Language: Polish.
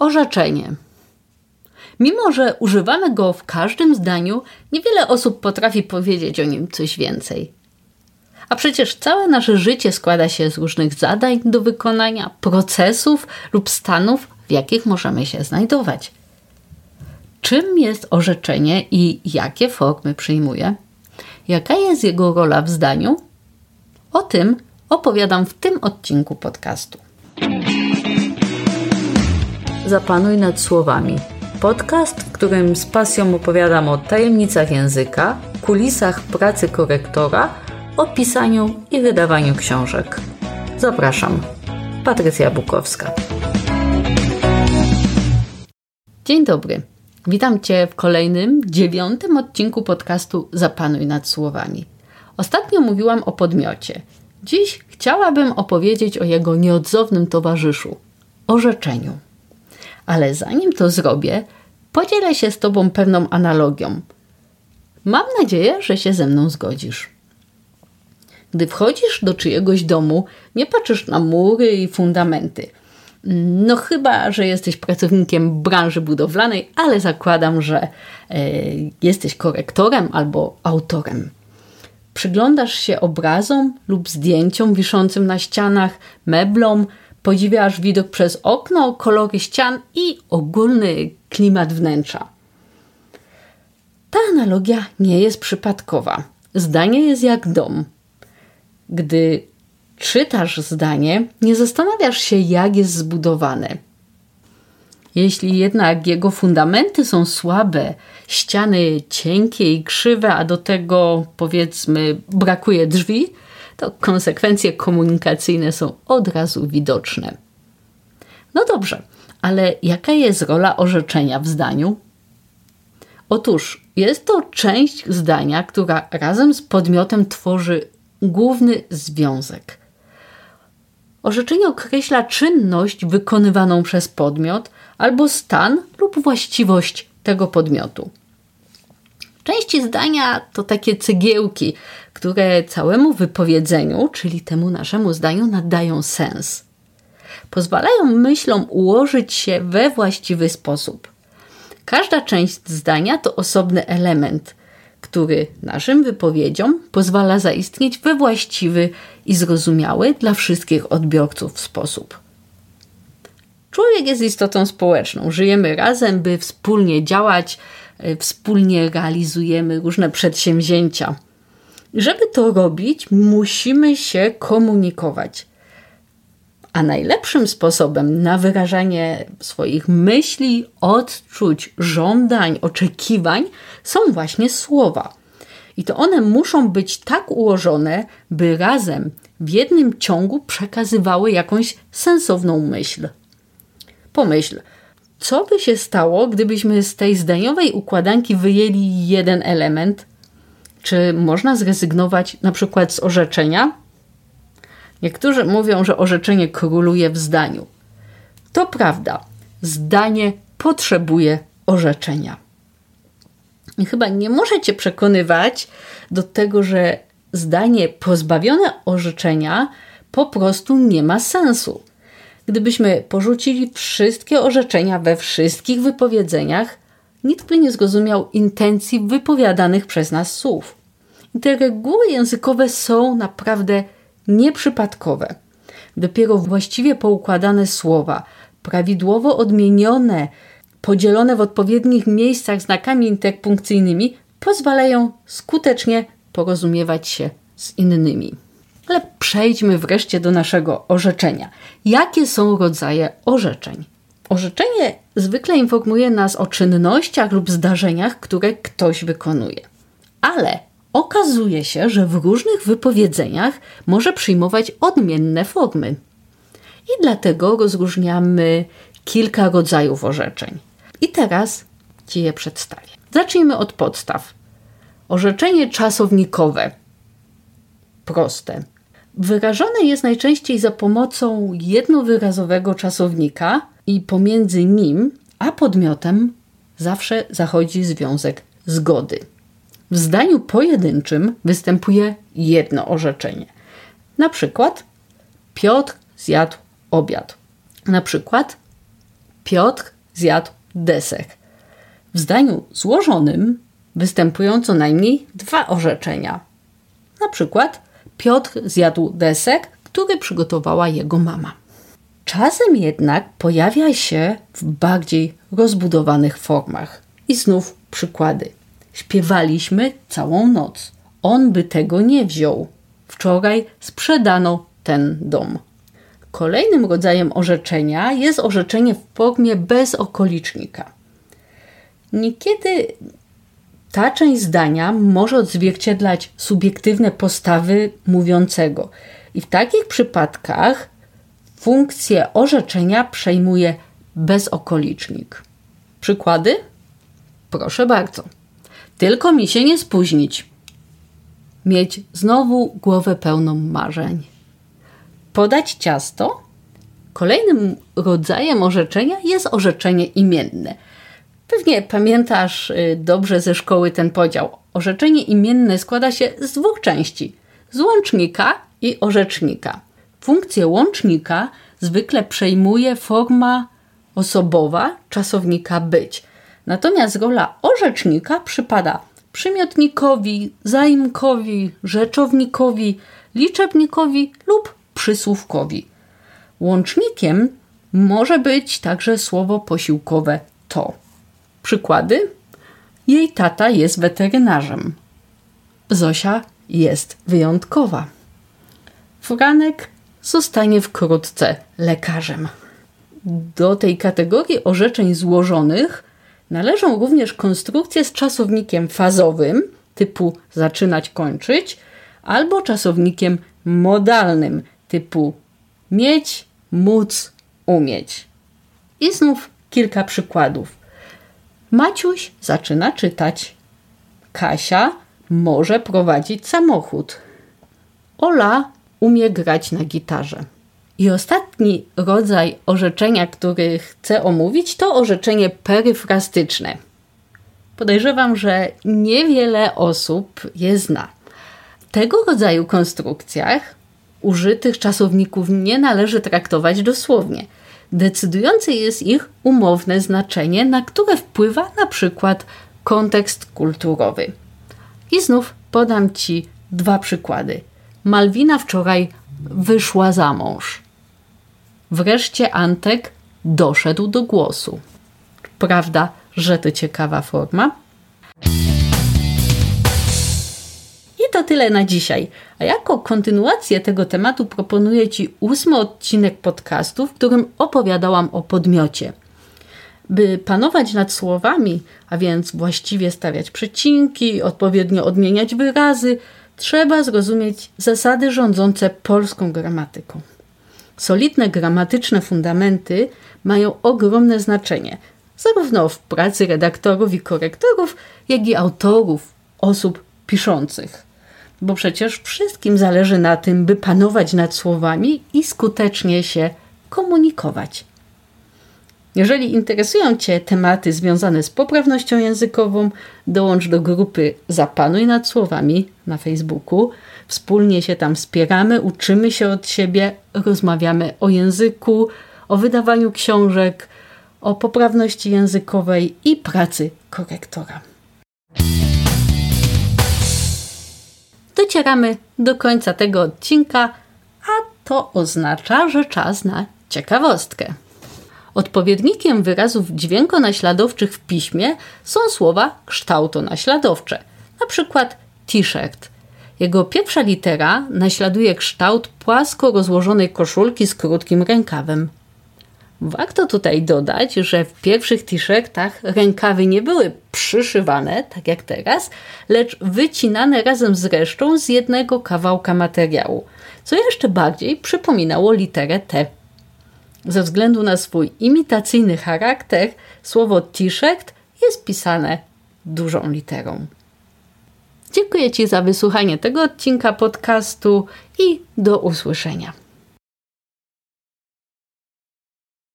Orzeczenie. Mimo, że używamy go w każdym zdaniu, niewiele osób potrafi powiedzieć o nim coś więcej. A przecież całe nasze życie składa się z różnych zadań do wykonania, procesów lub stanów, w jakich możemy się znajdować. Czym jest orzeczenie i jakie formy przyjmuje? Jaka jest jego rola w zdaniu? O tym opowiadam w tym odcinku podcastu. Zapanuj nad słowami. Podcast, w którym z pasją opowiadam o tajemnicach języka, kulisach pracy korektora, o pisaniu i wydawaniu książek. Zapraszam. Patrycja Bukowska. Dzień dobry. Witam Cię w kolejnym, dziewiątym odcinku podcastu Zapanuj nad słowami. Ostatnio mówiłam o podmiocie. Dziś chciałabym opowiedzieć o jego nieodzownym towarzyszu orzeczeniu. Ale zanim to zrobię, podzielę się z Tobą pewną analogią. Mam nadzieję, że się ze mną zgodzisz. Gdy wchodzisz do czyjegoś domu, nie patrzysz na mury i fundamenty. No chyba, że jesteś pracownikiem branży budowlanej, ale zakładam, że e, jesteś korektorem albo autorem. Przyglądasz się obrazom lub zdjęciom wiszącym na ścianach, meblom, Podziwiasz widok przez okno, kolory ścian i ogólny klimat wnętrza. Ta analogia nie jest przypadkowa. Zdanie jest jak dom. Gdy czytasz zdanie, nie zastanawiasz się, jak jest zbudowane. Jeśli jednak jego fundamenty są słabe, ściany cienkie i krzywe, a do tego powiedzmy brakuje drzwi, to konsekwencje komunikacyjne są od razu widoczne. No dobrze, ale jaka jest rola orzeczenia w zdaniu? Otóż jest to część zdania, która razem z podmiotem tworzy główny związek. Orzeczenie określa czynność wykonywaną przez podmiot albo stan lub właściwość tego podmiotu. Części zdania to takie cegiełki, które całemu wypowiedzeniu, czyli temu naszemu zdaniu, nadają sens. Pozwalają myślom ułożyć się we właściwy sposób. Każda część zdania to osobny element, który naszym wypowiedziom pozwala zaistnieć we właściwy i zrozumiały dla wszystkich odbiorców sposób. Człowiek jest istotą społeczną. Żyjemy razem, by wspólnie działać, y, wspólnie realizujemy różne przedsięwzięcia. Żeby to robić, musimy się komunikować. A najlepszym sposobem na wyrażanie swoich myśli, odczuć, żądań, oczekiwań są właśnie słowa. I to one muszą być tak ułożone, by razem w jednym ciągu przekazywały jakąś sensowną myśl. Pomyśl, co by się stało, gdybyśmy z tej zdaniowej układanki wyjęli jeden element, czy można zrezygnować na przykład z orzeczenia? Niektórzy mówią, że orzeczenie króluje w zdaniu. To prawda, zdanie potrzebuje orzeczenia. I chyba nie możecie przekonywać do tego, że zdanie pozbawione orzeczenia po prostu nie ma sensu. Gdybyśmy porzucili wszystkie orzeczenia we wszystkich wypowiedzeniach, nikt by nie zrozumiał intencji wypowiadanych przez nas słów. I te reguły językowe są naprawdę nieprzypadkowe. Dopiero właściwie poukładane słowa, prawidłowo odmienione, podzielone w odpowiednich miejscach znakami interpunkcyjnymi, pozwalają skutecznie porozumiewać się z innymi. Ale przejdźmy wreszcie do naszego orzeczenia. Jakie są rodzaje orzeczeń? Orzeczenie zwykle informuje nas o czynnościach lub zdarzeniach, które ktoś wykonuje. Ale okazuje się, że w różnych wypowiedzeniach może przyjmować odmienne formy. I dlatego rozróżniamy kilka rodzajów orzeczeń. I teraz Ci je przedstawię. Zacznijmy od podstaw. Orzeczenie czasownikowe. Proste. Wyrażone jest najczęściej za pomocą jednowyrazowego czasownika i pomiędzy nim a podmiotem zawsze zachodzi związek zgody. W zdaniu pojedynczym występuje jedno orzeczenie. Na przykład Piotr zjadł obiad. Na przykład Piotr zjadł desek. W zdaniu złożonym występują co najmniej dwa orzeczenia. Na przykład Piotr zjadł desek, który przygotowała jego mama. Czasem jednak pojawia się w bardziej rozbudowanych formach. I znów przykłady. Śpiewaliśmy całą noc. On by tego nie wziął. Wczoraj sprzedano ten dom. Kolejnym rodzajem orzeczenia jest orzeczenie w formie bez okolicznika. Niekiedy ta część zdania może odzwierciedlać subiektywne postawy mówiącego, i w takich przypadkach funkcję orzeczenia przejmuje bezokolicznik. Przykłady? Proszę bardzo. Tylko mi się nie spóźnić. Mieć znowu głowę pełną marzeń. Podać ciasto? Kolejnym rodzajem orzeczenia jest orzeczenie imienne. Pewnie pamiętasz y, dobrze ze szkoły ten podział. Orzeczenie imienne składa się z dwóch części: z łącznika i orzecznika. Funkcję łącznika zwykle przejmuje forma osobowa czasownika być. Natomiast rola orzecznika przypada przymiotnikowi, zaimkowi, rzeczownikowi, liczebnikowi lub przysłówkowi. Łącznikiem może być także słowo posiłkowe to. Przykłady? Jej tata jest weterynarzem. Zosia jest wyjątkowa. Franek zostanie wkrótce lekarzem. Do tej kategorii orzeczeń złożonych należą również konstrukcje z czasownikiem fazowym typu zaczynać, kończyć, albo czasownikiem modalnym typu mieć, móc, umieć. I znów kilka przykładów. Maciuś zaczyna czytać. Kasia może prowadzić samochód. Ola umie grać na gitarze. I ostatni rodzaj orzeczenia, który chcę omówić, to orzeczenie peryfrastyczne. Podejrzewam, że niewiele osób je zna. W tego rodzaju konstrukcjach użytych czasowników nie należy traktować dosłownie. Decydujące jest ich umowne znaczenie, na które wpływa na przykład kontekst kulturowy. I znów podam Ci dwa przykłady. Malwina wczoraj wyszła za mąż. Wreszcie Antek doszedł do głosu. Prawda, że to ciekawa forma? I to tyle na dzisiaj. A jako kontynuację tego tematu proponuję Ci ósmy odcinek podcastu, w którym opowiadałam o podmiocie. By panować nad słowami, a więc właściwie stawiać przecinki, odpowiednio odmieniać wyrazy, trzeba zrozumieć zasady rządzące polską gramatyką. Solidne gramatyczne fundamenty mają ogromne znaczenie, zarówno w pracy redaktorów i korektorów, jak i autorów, osób piszących. Bo przecież wszystkim zależy na tym, by panować nad słowami i skutecznie się komunikować. Jeżeli interesują Cię tematy związane z poprawnością językową, dołącz do grupy Zapanuj nad słowami na Facebooku. Wspólnie się tam wspieramy, uczymy się od siebie, rozmawiamy o języku, o wydawaniu książek, o poprawności językowej i pracy korektora. Docieramy do końca tego odcinka, a to oznacza, że czas na ciekawostkę. Odpowiednikiem wyrazów dźwiękonaśladowczych w piśmie są słowa kształtonaśladowcze, na przykład t-shirt. Jego pierwsza litera naśladuje kształt płasko rozłożonej koszulki z krótkim rękawem. Warto tutaj dodać, że w pierwszych t-shirtach rękawy nie były przyszywane, tak jak teraz, lecz wycinane razem z resztą z jednego kawałka materiału, co jeszcze bardziej przypominało literę T. Ze względu na swój imitacyjny charakter, słowo t-shirt jest pisane dużą literą. Dziękuję Ci za wysłuchanie tego odcinka podcastu i do usłyszenia.